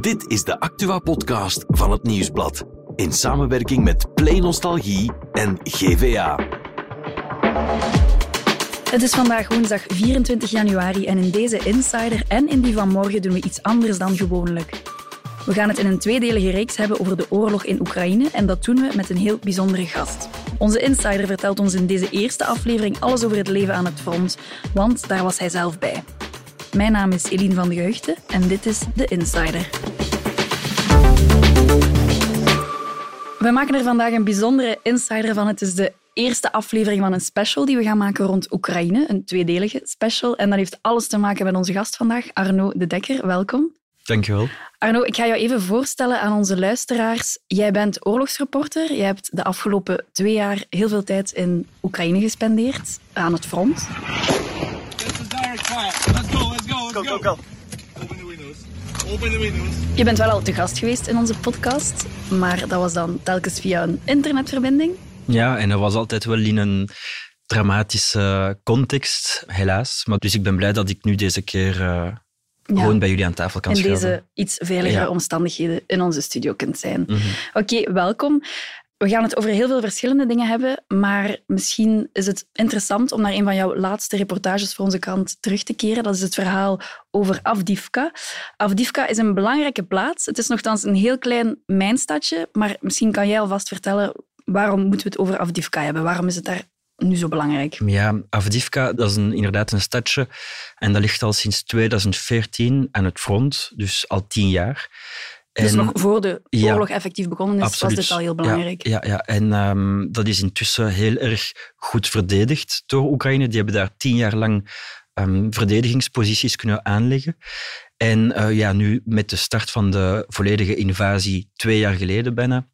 Dit is de Actua-podcast van het Nieuwsblad. In samenwerking met Play Nostalgie en GVA. Het is vandaag woensdag 24 januari en in deze Insider en in die van morgen doen we iets anders dan gewoonlijk. We gaan het in een tweedelige reeks hebben over de oorlog in Oekraïne en dat doen we met een heel bijzondere gast. Onze insider vertelt ons in deze eerste aflevering alles over het leven aan het front, want daar was hij zelf bij. Mijn naam is Eline van de Geugten en dit is The Insider. We maken er vandaag een bijzondere insider van. Het is de eerste aflevering van een special die we gaan maken rond Oekraïne, een tweedelige special. En dat heeft alles te maken met onze gast vandaag, Arno de Dekker. Welkom. Dankjewel. Arno, ik ga jou even voorstellen aan onze luisteraars. Jij bent oorlogsreporter. Jij hebt de afgelopen twee jaar heel veel tijd in Oekraïne gespendeerd, aan het front. This is direct fire. Let's go, go. Open the windows. Open the windows. Je bent wel al te gast geweest in onze podcast, maar dat was dan telkens via een internetverbinding. Ja, en dat was altijd wel in een dramatische context, helaas. Maar dus ik ben blij dat ik nu deze keer eh, gewoon bij jullie aan tafel kan in schuiven. deze iets veiligere Ja. omstandigheden in onze studio kunt zijn. Mhm. Oké, welkom. We gaan het over heel veel verschillende dingen hebben, maar misschien is het interessant om naar een van jouw laatste reportages voor onze krant terug te keren. Dat is het verhaal over Avdivka. Avdivka is een belangrijke plaats. Het is nogthans een heel klein mijnstadje, maar misschien kan jij alvast vertellen waarom moeten we het over Avdivka hebben? Waarom is het daar nu zo belangrijk? Ja, Avdivka, dat is inderdaad een stadje. En dat ligt al sinds 2014 aan het front, dus al tien jaar. Dus En- nog voor de Ja. oorlog effectief begonnen is, Absoluut. was dit al heel belangrijk. Ja, ja, en ehm, dat is intussen heel erg goed verdedigd door Oekraïne. Die hebben daar tien jaar lang ehm, verdedigingsposities kunnen aanleggen. En eh, ja, nu met de start van de volledige invasie, twee jaar geleden bijna,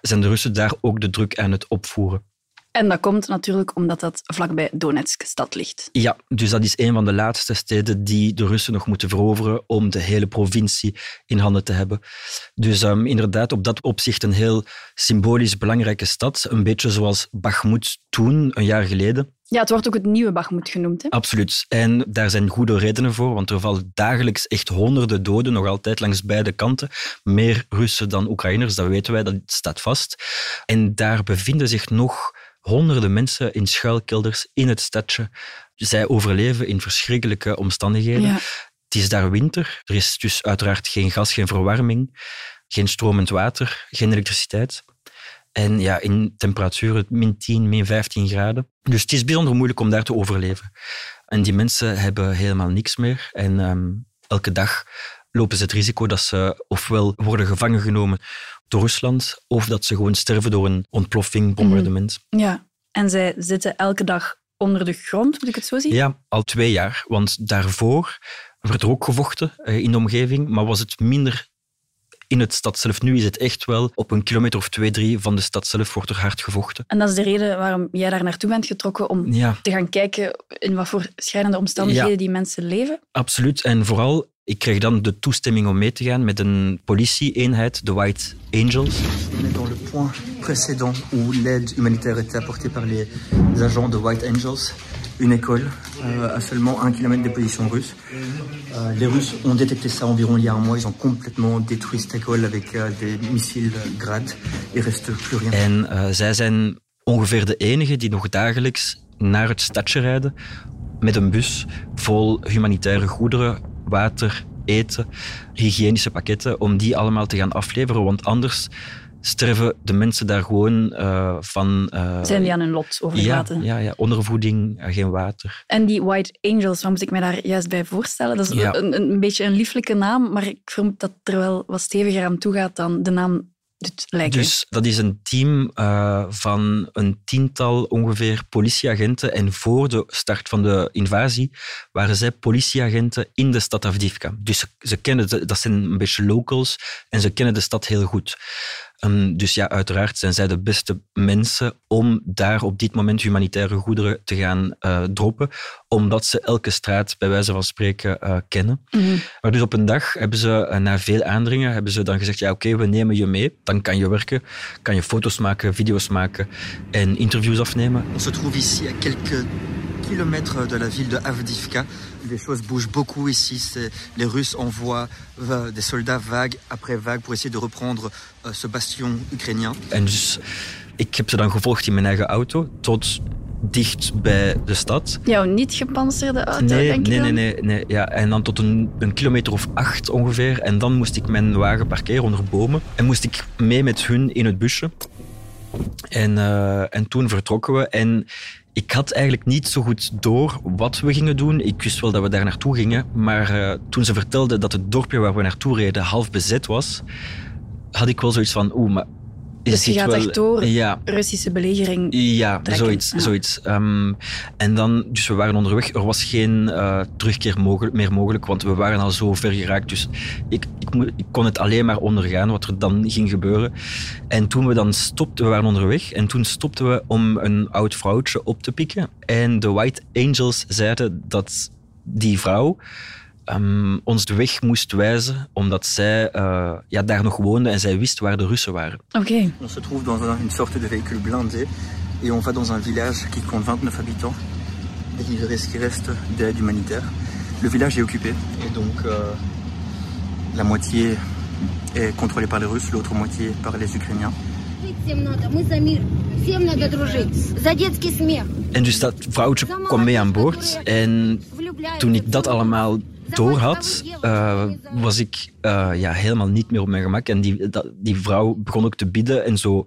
zijn de Russen daar ook de druk aan het opvoeren. En dat komt natuurlijk omdat dat vlakbij Donetsk stad ligt. Ja, dus dat is een van de laatste steden die de Russen nog moeten veroveren om de hele provincie in handen te hebben. Dus ehm, inderdaad, op dat opzicht een heel symbolisch belangrijke stad. Een beetje zoals Bakhmut toen, een jaar geleden. Ja, het wordt ook het nieuwe Bakhmut genoemd. Hè? Absoluut. En daar zijn goede redenen voor, want er vallen dagelijks echt honderden doden, nog altijd langs beide kanten. Meer Russen dan Oekraïners, dat weten wij, dat staat vast. En daar bevinden zich nog honderden mensen in schuilkelders in het stadje. Zij overleven in verschrikkelijke omstandigheden. Ja. Het is daar winter. Er is dus uiteraard geen gas, geen verwarming, geen stromend water, geen elektriciteit. En ja, in temperaturen min 10, min 15 graden. Dus het is bijzonder moeilijk om daar te overleven. En die mensen hebben helemaal niks meer. En ehm, elke dag lopen ze het risico dat ze ofwel worden gevangen genomen door Rusland, of dat ze gewoon sterven door een ontploffing, bombardement. Ja. En zij zitten elke dag onder de grond, moet ik het zo zien? Ja, al twee jaar. Want daarvoor werd er ook gevochten eh, in de omgeving, maar was het minder in het stad zelf. Nu is het echt wel op een kilometer of twee, drie van de stad zelf wordt er hard gevochten. En dat is de reden waarom jij daar naartoe bent getrokken, om Ja, te gaan kijken in wat voor schrijnende omstandigheden Ja. die mensen leven. absoluut. En vooral, ik kreeg dan de toestemming om mee te gaan met een politie-eenheid, de White Angels. Dans le point précédent où l'aide humanitaire était apportée par les agents de White Angels, une école euh, à seulement un kilomètre des positions russes. Euh, les Russes ont détecté ça environ il y a un mois. Ils ont complètement détruit cette école avec euh, des missiles Grad. Il reste plus rien. En eh, zij zijn ongeveer de enigen die nog dagelijks naar het stadje rijden met een bus vol humanitaire goederen, water, eten, hygiënische pakketten, om die allemaal te gaan afleveren. Want anders sterven de mensen daar gewoon eh, van... eh, Zijn die aan hun lot ja, overgelaten? ja, ja, ondervoeding, eh, geen water. En die White Angels, wat moet ik mij daar juist bij voorstellen? Dat is Ja. een, een beetje een lieflijke naam, maar ik vermoed dat er wel wat steviger aan toe gaat dan de naam Dus dat is een team eh, van een tiental ongeveer politieagenten. En voor de start van de invasie waren zij politieagenten in de stad Avdivka. Dus ze, ze kennen de, dat zijn een beetje locals en ze kennen de stad heel goed. Ehm, dus ja, uiteraard zijn zij de beste mensen om daar op dit moment humanitaire goederen te gaan eh, droppen, omdat ze elke straat, bij wijze van spreken, eh, kennen. Mhm. Maar dus op een dag hebben ze, eh, na veel aandringen, hebben ze dan gezegd, ja oké, we nemen je mee. Dan kan je werken, kan je foto's maken, video's maken en interviews afnemen. On se trouve ici à quelques kilomètres de la ville de Avdivka, les choses bougent beaucoup ici. C'est- Les Russes envoient euh, des soldats vagues après vagues pour essayer de reprendre euh, ce bastion ukrainien. En dus ik heb ze dan gevolgd in mijn eigen auto tot dicht bij de stad. Jouw niet gepantserde auto, nee, denk nee, ik dan? nee, nee, nee. Ja, en dan tot een, een kilometer of acht ongeveer. En dan moest ik mijn wagen parkeren onder bomen. En moest ik mee met hun in het busje. En, eh, en toen vertrokken we. En ik had eigenlijk niet zo goed door wat we gingen doen. Ik wist wel dat we daar naartoe gingen. Maar eh, toen ze vertelden dat het dorpje waar we naartoe reden half bezet was, had ik wel zoiets van, oeh, maar... Is Dus je gaat wel... echt door Ja, Russische belegering. ja, trekken. zoiets. Ja. zoiets. Ehm, en dan, dus we waren onderweg. Er was geen eh, terugkeer mogelijk, meer mogelijk, want we waren al zo ver geraakt. Dus ik, ik, ik kon het alleen maar ondergaan wat er dan ging gebeuren. En toen we dan stopten, we waren onderweg, en toen stopten we om een oud vrouwtje op te pikken. En de White Angels zeiden dat die vrouw um, ons de weg moest wijzen, omdat zij uh, ja, daar nog woonde en zij wist waar de Russen waren. Oké. Okay. On se trouve dans une sorte de véhicule blindé et on va dans un village qui compte 29 habitants et livrer ce qui reste d'aide humanitaire. Le village est occupé et donc euh, la moitié est contrôlée par les Russes, l'autre moitié par les Ukrainiens. En dus dat vrouwtje kwam mee aan boord. En toen ik dat allemaal door had, eh, was ik eh, ja, helemaal niet meer op mijn gemak. En die, die vrouw begon ook te bidden en zo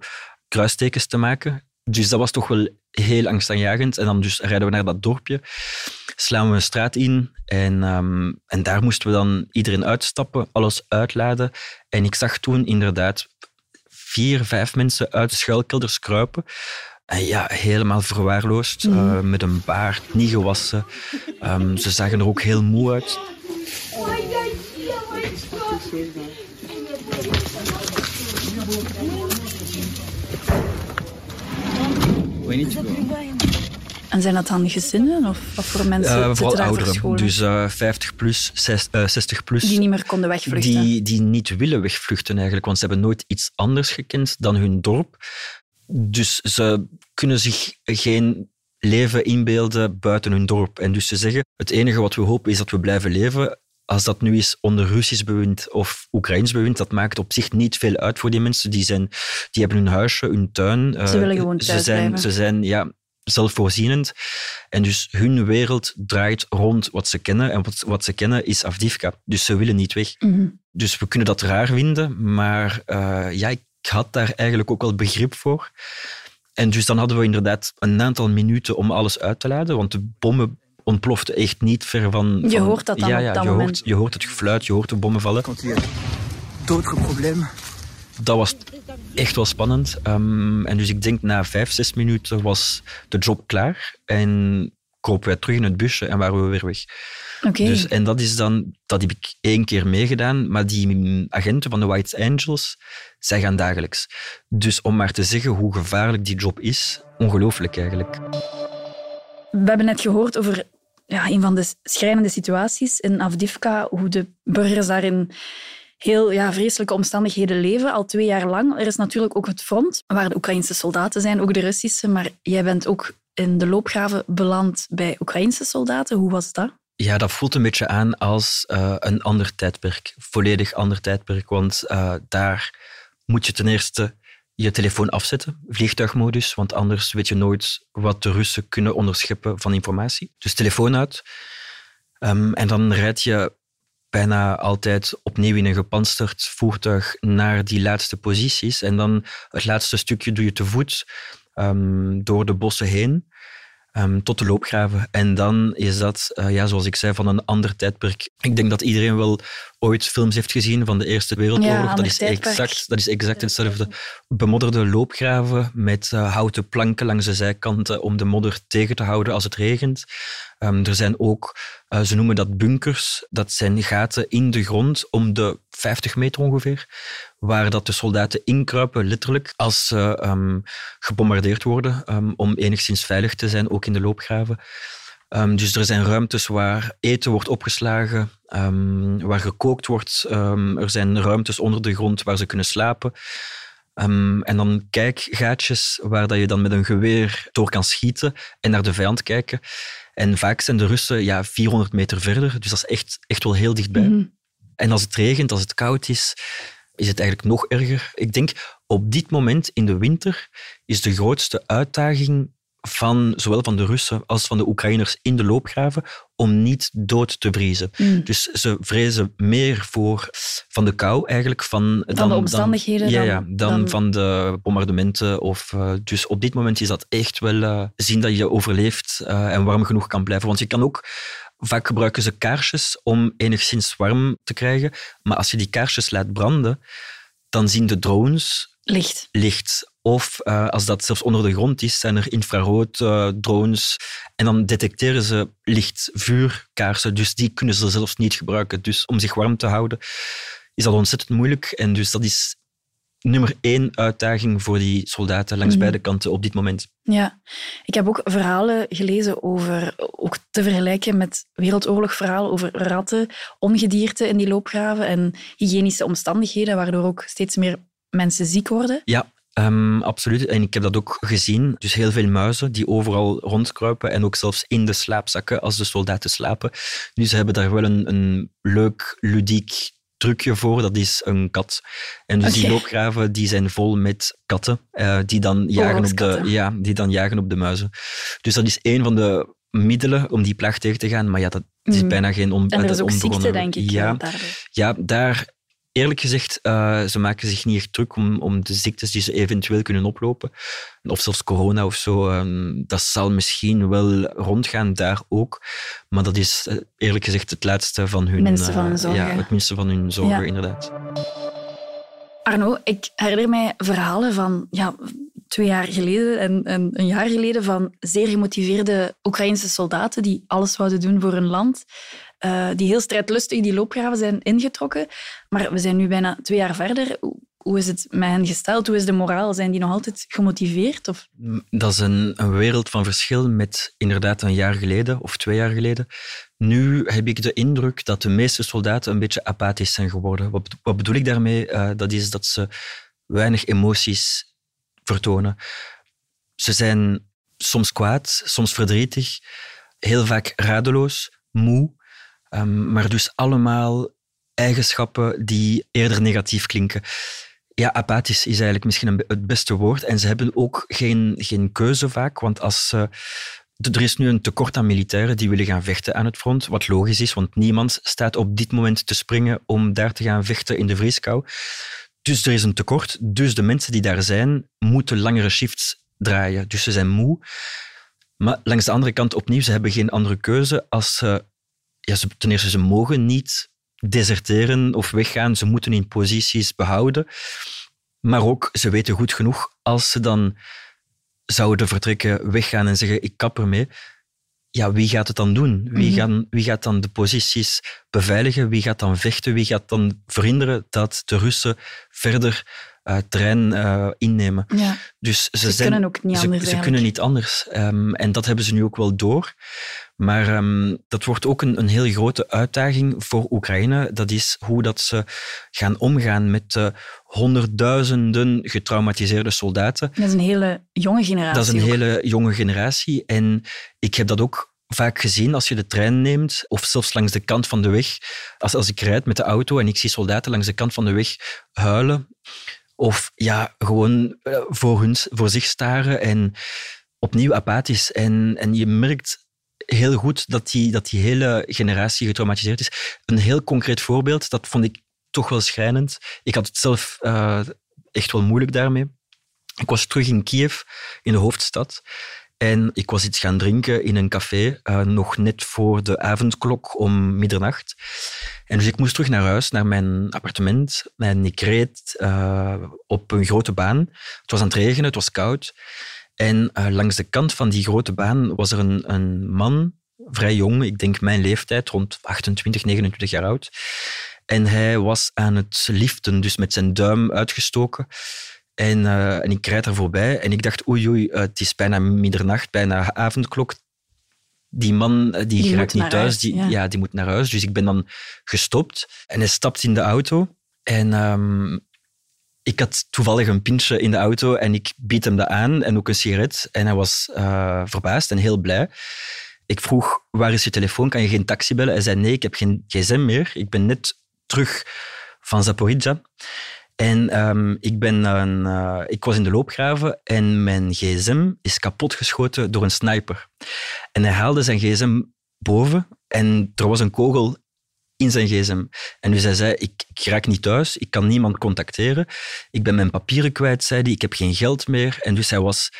kruistekens te maken. Dus dat was toch wel heel angstaanjagend. En dan dus rijden we naar dat dorpje, slaan we een straat in en, ehm, en daar moesten we dan iedereen uitstappen, alles uitladen. En ik zag toen inderdaad vier, vijf mensen uit de schuilkelders kruipen. En ja, helemaal verwaarloosd, eh, met een baard, niet gewassen. Ehm, ze zagen er ook heel moe uit. En zijn dat dan gezinnen of wat voor mensen Eh, zitten vooral ouderen, dus eh 50 plus, zes- eh, 60 plus. die niet meer konden wegvluchten. die, die niet willen wegvluchten eigenlijk, want ze hebben nooit iets anders gekend dan hun dorp. Dus ze kunnen zich geen leven inbeelden buiten hun dorp. En dus ze zeggen, het enige wat we hopen is dat we blijven leven. Als dat nu is onder Russisch bewind of Oekraïns bewind, dat maakt op zich niet veel uit voor die mensen. Die, zijn, die hebben hun huisje, hun tuin. Ze willen gewoon ze thuis zijn, blijven. Ze zijn ja, zelfvoorzienend. En dus hun wereld draait rond wat ze kennen. En wat, wat ze kennen is Avdivka. Dus ze willen niet weg. Mhm. Dus we kunnen dat raar vinden, maar eh, ja, ik had daar eigenlijk ook wel begrip voor. En dus dan hadden we inderdaad een aantal minuten om alles uit te laden, want de bommen ontploften echt niet ver van... Je van- hoort dat dan ja, op ja, dat je moment. Hoort, je hoort het gefluit, je hoort de bommen vallen. Problèmes, Dat was echt wel spannend. Ehm, en dus ik denk na vijf, zes minuten was de job klaar en kropen wij terug in het busje en waren we weer weg. Oké. Dus, en dat is dan, dat heb ik één keer meegedaan, maar die agenten van de White Angels, zij gaan dagelijks. Dus om maar te zeggen hoe gevaarlijk die job is, ongelooflijk eigenlijk. We hebben net gehoord over ja, een van de schrijnende situaties in Avdivka, hoe de burgers daar in heel ja, vreselijke omstandigheden leven, al twee jaar lang. Er is natuurlijk ook het front, waar de Oekraïnse soldaten zijn, ook de Russische, maar jij bent ook in de loopgraven beland bij Oekraïnse soldaten. Hoe was dat? Ja, dat voelt een beetje aan als eh, een ander tijdperk. Volledig ander tijdperk, want eh, daar moet je ten eerste je telefoon afzetten, vliegtuigmodus, want anders weet je nooit wat de Russen kunnen onderscheppen van informatie. Dus telefoon uit. Ehm, en dan rijd je bijna altijd opnieuw in een gepantserd voertuig naar die laatste posities. En dan het laatste stukje doe je te voet ehm, door de bossen heen ehm, tot de loopgraven. En dan is dat, eh, ja, zoals ik zei, van een ander tijdperk. Ik denk dat iedereen wel ooit films heeft gezien van de Eerste Wereldoorlog. Ja, dat, is tijdperk. exact, dat is exact hetzelfde. Bemodderde loopgraven met eh, houten planken langs de zijkanten om de modder tegen te houden als het regent. Ehm, er zijn ook, eh, ze noemen dat bunkers, dat zijn gaten in de grond om de 50 meter ongeveer, waar dat de soldaten inkruipen, letterlijk, als ze ehm, gebombardeerd worden, ehm, om enigszins veilig te zijn, ook in de loopgraven. Ehm, dus er zijn ruimtes waar eten wordt opgeslagen, waar gekookt wordt. Er zijn ruimtes onder de grond waar ze kunnen slapen. En dan kijkgaatjes waar dat je dan met een geweer door kan schieten en naar de vijand kijken. En vaak zijn de Russen ja, 400 meter verder, dus dat is echt, echt wel heel dichtbij. Mhm. En als het regent, als het koud is, is het eigenlijk nog erger. Ik denk op dit moment in de winter is de grootste uitdaging van zowel van de Russen als van de Oekraïners in de loopgraven om niet dood te vriezen. Mm. Dus ze vrezen meer voor van de kou eigenlijk. Van, dan, de omstandigheden Dan, ja, dan- ja, dan, dan- van de bombardementen. Of, eh, dus op dit moment is dat echt wel eh, zien dat je overleeft eh, en warm genoeg kan blijven. Want je kan ook... Vaak gebruiken ze kaarsjes om enigszins warm te krijgen. Maar als je die kaarsjes laat branden, dan zien de drones Licht. licht. Of eh, als dat zelfs onder de grond is, zijn er infrarood eh, drones. En dan detecteren ze licht, vuur, kaarsen. Dus die kunnen ze zelfs niet gebruiken. Dus om zich warm te houden is dat ontzettend moeilijk. En dus dat is nummer één uitdaging voor die soldaten langs Mhm. beide kanten op dit moment. Ja, ik heb ook verhalen gelezen over, ook te vergelijken met wereldoorlogverhalen over ratten, ongedierte in die loopgraven en hygiënische omstandigheden, waardoor ook steeds meer mensen ziek worden. Ja, ehm, absoluut. En ik heb dat ook gezien. Dus heel veel muizen die overal rondkruipen en ook zelfs in de slaapzakken als de soldaten slapen. Nu, ze hebben daar wel een, een leuk, ludiek trucje voor. Dat is een kat. En dus die loopgraven die zijn vol met katten eh, die, dan jagen op de, ja, die dan jagen op de muizen. Dus dat is een van de middelen om die plaag tegen te gaan. Maar ja, dat is Mhm. bijna geen on, En er dat is ook ziekte, denk ik, Ja, eh, ja, daar eerlijk gezegd, eh, ze maken zich niet echt druk om, om de ziektes die ze eventueel kunnen oplopen. Of zelfs corona of zo. ehm, dat zal misschien wel rondgaan daar ook. Maar dat is eh, eerlijk gezegd het laatste van hun... Minste van hun eh, zorgen. Ja, het minste van hun zorgen, Ja. inderdaad. Arno, ik herinner mij verhalen van ja, twee jaar geleden en, en een jaar geleden van zeer gemotiveerde Oekraïnse soldaten die alles wouden doen voor hun land. Eh, die heel strijdlustig die loopgraven zijn ingetrokken. Maar we zijn nu bijna twee jaar verder. Hoe, is het met hen gesteld? Hoe is de moraal? Zijn die nog altijd gemotiveerd? Of? Dat is een, een wereld van verschil met inderdaad een jaar geleden of twee jaar geleden. Nu heb ik de indruk dat de meeste soldaten een beetje apathisch zijn geworden. Wat, wat bedoel ik daarmee? Eh, dat is dat ze weinig emoties vertonen. Ze zijn soms kwaad, soms verdrietig, heel vaak radeloos, moe. Ehm, maar dus allemaal eigenschappen die eerder negatief klinken. Ja, apathisch is eigenlijk misschien het beste woord. En ze hebben ook geen, geen keuze vaak, want als ze er is nu een tekort aan militairen die willen gaan vechten aan het front, wat logisch is, want niemand staat op dit moment te springen om daar te gaan vechten in de vrieskou. Dus er is een tekort, dus de mensen die daar zijn, moeten langere shifts draaien. Dus ze zijn moe. Maar langs de andere kant opnieuw, ze hebben geen andere keuze als ze... Ja, ze ten eerste, ze mogen niet deserteren of weggaan. Ze moeten hun posities behouden. Maar ook, ze weten goed genoeg, als ze dan zouden vertrekken, weggaan en zeggen ik kap ermee, ja, wie gaat het dan doen? Wie, Mhm. gaan, wie gaat dan de posities beveiligen? Wie gaat dan vechten? Wie gaat dan verhinderen dat de Russen verder eh, terrein eh, innemen? Ja, Dus ze, ze zijn, kunnen ook niet ze, anders ze eigenlijk. kunnen niet anders. Ehm, en dat hebben ze nu ook wel door. Maar ehm, dat wordt ook een, een heel grote uitdaging voor Oekraïne. Dat is hoe dat ze gaan omgaan met de honderdduizenden getraumatiseerde soldaten. Dat is een hele jonge generatie. Dat is een ook. hele jonge generatie. En ik heb dat ook vaak gezien als je de trein neemt, of zelfs langs de kant van de weg. Als, als ik rijd met de auto en ik zie soldaten langs de kant van de weg huilen. Of ja, gewoon eh, voor, hun, voor zich staren en opnieuw apathisch. En, en je merkt heel goed dat die, dat die hele generatie getraumatiseerd is. Een heel concreet voorbeeld, dat vond ik toch wel schrijnend. Ik had het zelf eh, echt wel moeilijk daarmee. Ik was terug in Kiev, in de hoofdstad. En ik was iets gaan drinken in een café, eh, nog net voor de avondklok om middernacht. En dus ik moest terug naar huis, naar mijn appartement. En ik reed eh, op een grote baan. Het was aan het regenen, het was koud. En eh, langs de kant van die grote baan was er een, een man, vrij jong, ik denk mijn leeftijd, rond 28, 29 jaar oud. En hij was aan het liften, dus met zijn duim uitgestoken. En, eh, en ik rijd er voorbij en ik dacht, oei oei, het is bijna middernacht, bijna avondklok. Die man eh, die, Die geraakt moet niet thuis, huis, die, ja. ja. die moet naar huis. Dus ik ben dan gestopt en hij stapt in de auto. En ehm, ik had toevallig een pintje in de auto en ik bied hem dat aan en ook een sigaret. En hij was eh, verbaasd en heel blij. Ik vroeg, waar is je telefoon? Kan je geen taxi bellen? Hij zei, nee, ik heb geen gsm meer. Ik ben net terug van Zaporizhia. En ehm, ik, ben een, uh, ik was in de loopgraven en mijn gsm is kapotgeschoten door een sniper. En hij haalde zijn gsm boven en er was een kogel in zijn gsm. En dus hij zei, ik, ik raak niet thuis, ik kan niemand contacteren. Ik ben mijn papieren kwijt, zei hij, ik heb geen geld meer. En dus hij was...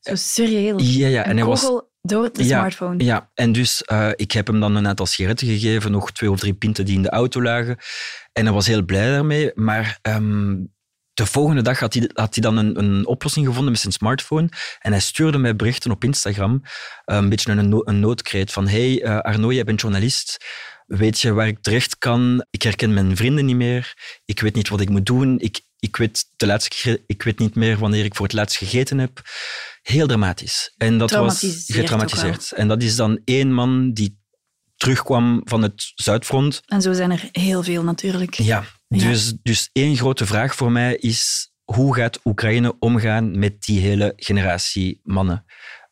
Zo surreëel. Ja, ja. En hij was, door de ja, smartphone. Ja, en dus uh, ik heb hem dan een aantal sigaretten gegeven, nog twee of drie pinten die in de auto lagen. En hij was heel blij daarmee. Maar um, de volgende dag had hij, had hij dan een, een, oplossing gevonden met zijn smartphone. En hij stuurde mij berichten op Instagram. Een beetje een, no een noodkreet van hey uh, Arno, jij bent journalist. Weet je waar ik terecht kan? Ik herken mijn vrienden niet meer. Ik weet niet wat ik moet doen. Ik, ik, weet, de laatste, ik weet niet meer wanneer ik voor het laatst gegeten heb. Heel dramatisch. En dat was getraumatiseerd. En dat is dan één man die terugkwam van het Zuidfront. En zo zijn er heel veel natuurlijk. Ja, dus, ja. dus één grote vraag voor mij is: hoe gaat Oekraïne omgaan met die hele generatie mannen?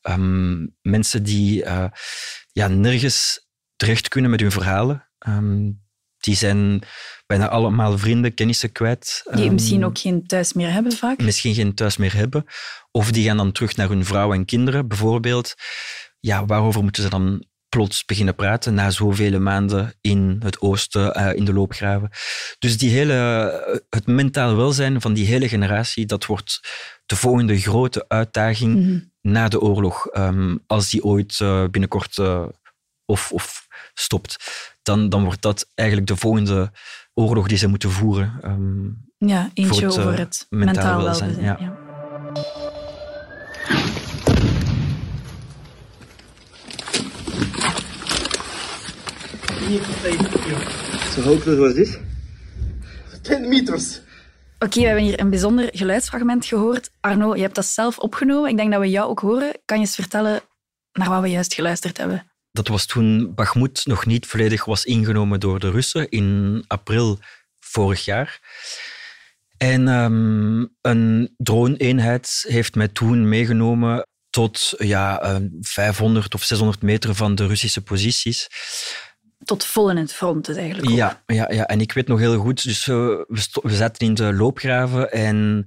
Um, mensen die uh, ja, nergens terecht kunnen met hun verhalen. Um, die zijn bijna allemaal vrienden, kennissen kwijt. Die um, misschien ook geen thuis meer hebben vaak. Misschien geen thuis meer hebben. Of die gaan dan terug naar hun vrouw en kinderen, bijvoorbeeld. Ja, waarover moeten ze dan plots beginnen praten na zoveel maanden in het oosten, uh, in de loopgraven. Dus die hele, het mentaal welzijn van die hele generatie, dat wordt de volgende grote uitdaging mm -hmm. na de oorlog. Um, als die ooit uh, binnenkort uh, of, of stopt, dan, dan wordt dat eigenlijk de volgende oorlog die ze moeten voeren. Um, ja, eentje het, over het mentaal, mentaal welzijn. welzijn ja. ja. So how close was this? 10 meters. Oké, okay, we hebben hier een bijzonder geluidsfragment gehoord. Arno, je hebt dat zelf opgenomen. Ik denk dat we jou ook horen. Kan je eens vertellen naar wat we juist geluisterd hebben? Dat was toen Bakhmut nog niet volledig was ingenomen door de Russen in april vorig jaar. En um, een drone-eenheid heeft mij toen meegenomen tot ja, 500 of 600 meter van de Russische posities. Tot vol in het front dus eigenlijk ook. Ja, ja, ja, en ik weet nog heel goed, dus we, we zaten in de loopgraven en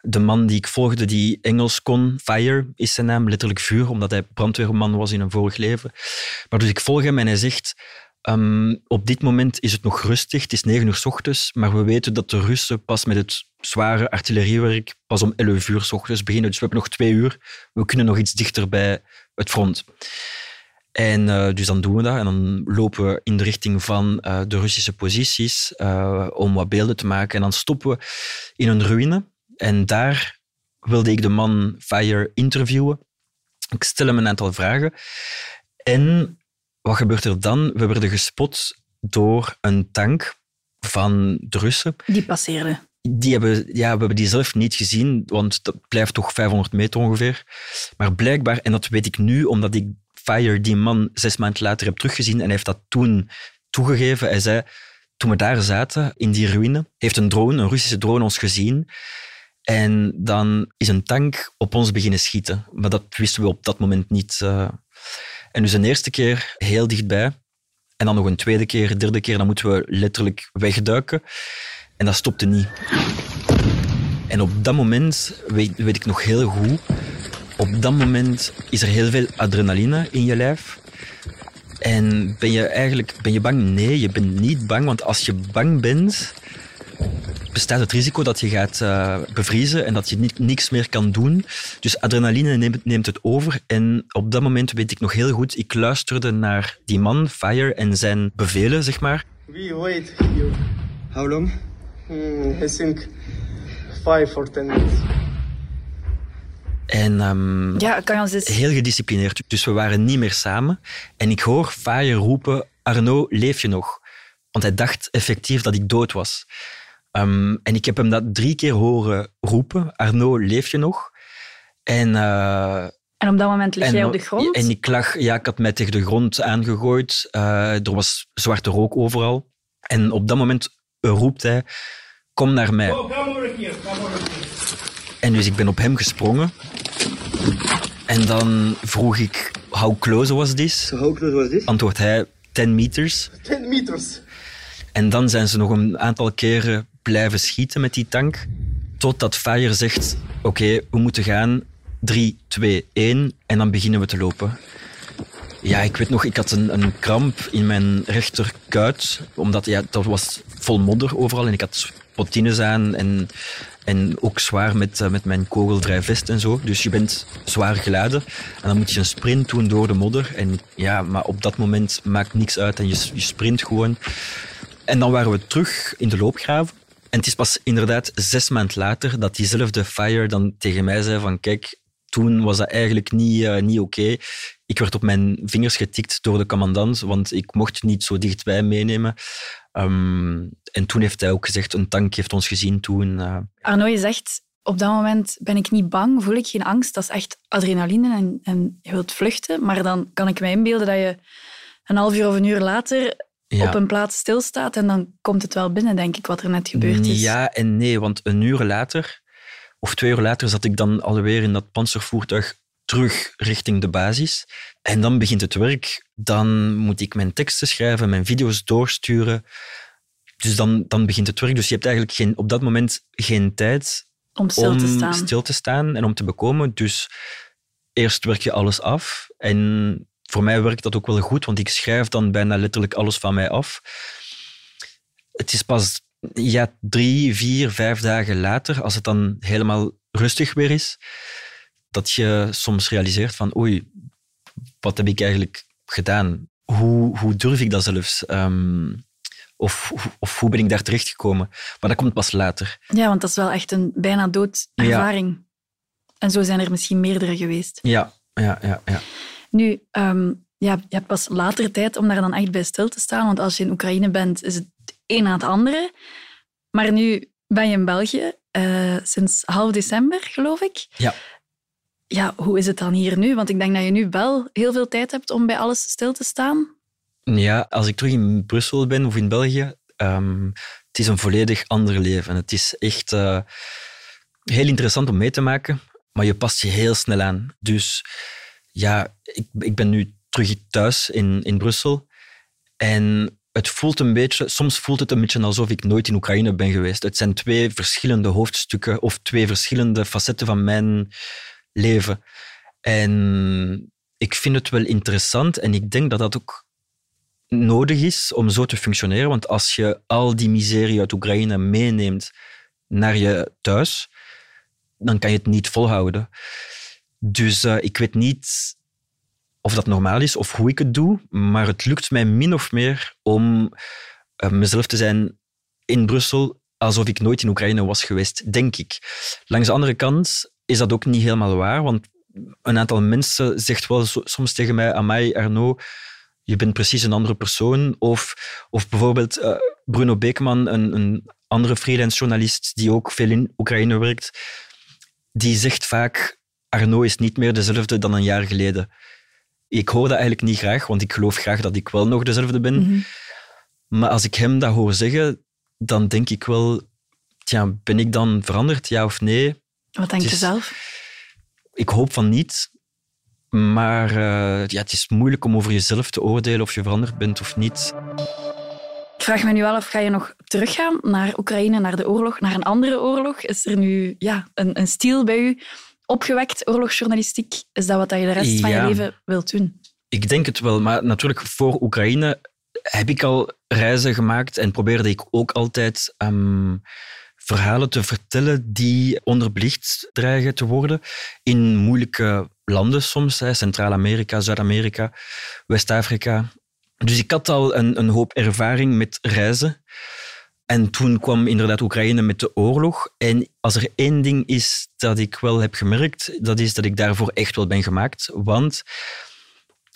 de man die ik volgde, die Engels kon, Fire is zijn naam, letterlijk vuur, omdat hij brandweerman was in een vorig leven. Maar dus ik volg hem en hij zegt, um, op dit moment is het nog rustig, het is negen uur s ochtends, maar we weten dat de Russen pas met het zware artilleriewerk pas om elf uur s ochtends beginnen, dus we hebben nog twee uur, we kunnen nog iets dichter bij het front. En uh, dus dan doen we dat en dan lopen we in de richting van uh, de Russische posities uh, om wat beelden te maken. En dan stoppen we in een ruïne en daar wilde ik de man Fire interviewen. Ik stel hem een aantal vragen. En wat gebeurt er dan? We werden gespot door een tank van de Russen. Die passeerde. Die hebben, ja, we hebben die zelf niet gezien, want dat blijft toch 500 meter ongeveer. Maar blijkbaar, en dat weet ik nu, omdat ik Fire die man zes maanden later heb teruggezien en hij heeft dat toen toegegeven. Hij zei, toen we daar zaten, in die ruïne, heeft een drone, een Russische drone, ons gezien. En dan is een tank op ons beginnen schieten. Maar dat wisten we op dat moment niet. Uh. En dus een eerste keer heel dichtbij. En dan nog een tweede keer, derde keer, dan moeten we letterlijk wegduiken. En dat stopte niet. En op dat moment, weet, weet ik nog heel goed, op dat moment is er heel veel adrenaline in je lijf. En ben je eigenlijk ben je bang? Nee, je bent niet bang, want als je bang bent, bestaat het risico dat je gaat uh, bevriezen en dat je ni niks meer kan doen. Dus adrenaline neemt, neemt, het over. En op dat moment weet ik nog heel goed, ik luisterde naar die man, Fire, en zijn bevelen, zeg maar. We wait here. How long? Mm, I think five or ten minutes. En um, ja, kan je ons eens... heel gedisciplineerd. Dus we waren niet meer samen. En ik hoor Fire roepen, Arno, leef je nog? Want hij dacht effectief dat ik dood was. Um, en ik heb hem dat drie keer horen roepen, Arno, leef je nog? En... Uh, en op dat moment lig jij op de grond? En ik lag, ja, ik had mij tegen de grond aangegooid. Uh, er was zwarte rook overal. En op dat moment roept hij, kom naar mij. Oh. En dus ik ben op hem gesprongen. En dan vroeg ik, how close was this? So how close was this? Antwoordt hij, 10 meters. 10 meters. En dan zijn ze nog een aantal keren blijven schieten met die tank. Totdat Fire zegt: Oké, we moeten gaan. 3, 2, 1. En dan beginnen we te lopen. Ja, ik weet nog, ik had een, een kramp in mijn rechterkuit. Omdat ja, dat was vol modder overal. En ik had potines aan en, en ook zwaar met, eh, met mijn kogelvrij vest en zo. Dus je bent zwaar geladen. En dan moet je een sprint doen door de modder. En ja, maar op dat moment maakt niks uit. En je, je sprint gewoon. En dan waren we terug in de loopgraven. En het is pas inderdaad zes maanden later dat diezelfde Fire dan tegen mij zei van kijk, toen was dat eigenlijk niet, eh, niet oké. Ik werd op mijn vingers getikt door de commandant, want ik mocht niet zo dichtbij meenemen. Ehm, en toen heeft hij ook gezegd, een tank heeft ons gezien toen. eh. Arno, je zegt, op dat moment ben ik niet bang, voel ik geen angst. Dat is echt adrenaline en, en je wilt vluchten. Maar dan kan ik me inbeelden dat je een half uur of een uur later Ja. op een plaats stilstaat en dan komt het wel binnen, denk ik, wat er net gebeurd is. Ja en nee, want een uur later, of twee uur later, zat ik dan alweer in dat panzervoertuig terug richting de basis. En dan begint het werk. Dan moet ik mijn teksten schrijven, mijn video's doorsturen. Dus dan, dan begint het werk. Dus je hebt eigenlijk geen, op dat moment geen tijd Om stil om te staan. stil te staan en om te bekomen. Dus eerst werk je alles af. En voor mij werkt dat ook wel goed, want ik schrijf dan bijna letterlijk alles van mij af. Het is pas ja, drie, vier, vijf dagen later, als het dan helemaal rustig weer is, dat je soms realiseert van oei, wat heb ik eigenlijk gedaan? Hoe, hoe durf ik dat zelfs? Ehm, of, of hoe ben ik daar terechtgekomen? Maar dat komt pas later. Ja, want dat is wel echt een bijna dood ervaring. En zo zijn er misschien meerdere geweest. Ja, ja, ja. ja. Nu, ehm, ja, je hebt pas later tijd om daar dan echt bij stil te staan. Want als je in Oekraïne bent, is het een na het andere. Maar nu ben je in België eh, sinds half december, geloof ik. Ja. Ja, hoe is het dan hier nu? Want ik denk dat je nu wel heel veel tijd hebt om bij alles stil te staan. Ja, als ik terug in Brussel ben of in België, ehm, het is een volledig ander leven. Het is echt eh, heel interessant om mee te maken, maar je past je heel snel aan. Dus ja, ik, ik ben nu terug thuis in, in Brussel en het voelt een beetje, soms voelt het een beetje alsof ik nooit in Oekraïne ben geweest. Het zijn twee verschillende hoofdstukken of twee verschillende facetten van mijn leven. En ik vind het wel interessant en ik denk dat dat ook nodig is om zo te functioneren. Want als je al die miserie uit Oekraïne meeneemt naar je thuis, dan kan je het niet volhouden. Dus eh, ik weet niet of dat normaal is of hoe ik het doe, maar het lukt mij min of meer om eh, mezelf te zijn in Brussel alsof ik nooit in Oekraïne was geweest, denk ik. Langs de andere kant is dat ook niet helemaal waar, want een aantal mensen zegt wel so- soms tegen mij, Amai, Arno, je bent precies een andere persoon. Of, of bijvoorbeeld eh, Bruno Beekman, een, een andere freelance journalist die ook veel in Oekraïne werkt, die zegt vaak, Arno is niet meer dezelfde dan een jaar geleden. Ik hoor dat eigenlijk niet graag, want ik geloof graag dat ik wel nog dezelfde ben. Mhm. Maar als ik hem dat hoor zeggen, dan denk ik wel, tja, ben ik dan veranderd, ja of nee? Wat denk je is- zelf? Ik hoop van niet. Maar eh, ja, het is moeilijk om over jezelf te oordelen of je veranderd bent of niet. Ik vraag me nu wel af, ga je nog teruggaan naar Oekraïne, naar de oorlog, naar een andere oorlog? Is er nu ja, een, een stiel bij u opgewekt, oorlogsjournalistiek? Is dat wat je de rest van je leven wilt doen? Ik denk het wel, maar natuurlijk voor Oekraïne heb ik al reizen gemaakt en probeerde ik ook altijd ehm, verhalen te vertellen die onderbelicht dreigen te worden in moeilijke landen soms, Centraal-Amerika, Zuid-Amerika, West-Afrika. Dus ik had al een, een hoop ervaring met reizen. En toen kwam inderdaad Oekraïne met de oorlog. En als er één ding is dat ik wel heb gemerkt, dat is dat ik daarvoor echt wel ben gemaakt. Want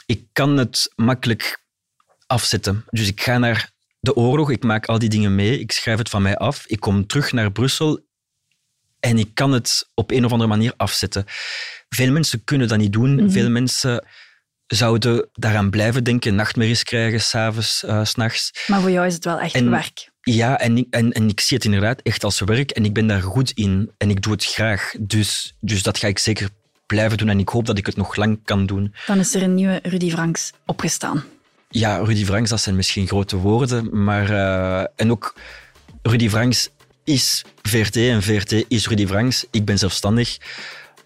ik kan het makkelijk afzetten. Dus ik ga naar de oorlog, ik maak al die dingen mee, ik schrijf het van mij af, ik kom terug naar Brussel en ik kan het op een of andere manier afzetten. Veel mensen kunnen dat niet doen. Mhm. Veel mensen zouden daaraan blijven denken, nachtmerries krijgen, s'avonds, uh, s'nachts. Maar voor jou is het wel echt En- werk. Ja, en ik, en, en ik zie het inderdaad echt als werk en ik ben daar goed in en ik doe het graag. Dus, dus dat ga ik zeker blijven doen en ik hoop dat ik het nog lang kan doen. Dan is er een nieuwe Rudy Franks opgestaan. Ja, Rudy Franks, dat zijn misschien grote woorden, maar... eh, en ook Rudy Franks is VRT en VRT is Rudy Franks. Ik ben zelfstandig.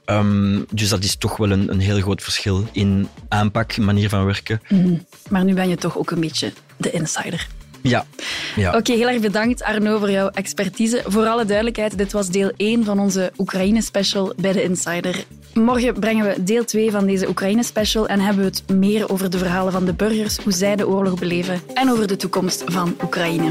Ehm, dus dat is toch wel een, een heel groot verschil in aanpak, manier van werken. Maar nu ben je toch ook een beetje de insider. Ja. ja. Oké, heel erg bedankt Arno voor jouw expertise. Voor alle duidelijkheid, dit was deel 1 van onze Oekraïne-special bij de Insider. Morgen brengen we deel 2 van deze Oekraïne-special en hebben we het meer over de verhalen van de burgers, hoe zij de oorlog beleven en over de toekomst van Oekraïne.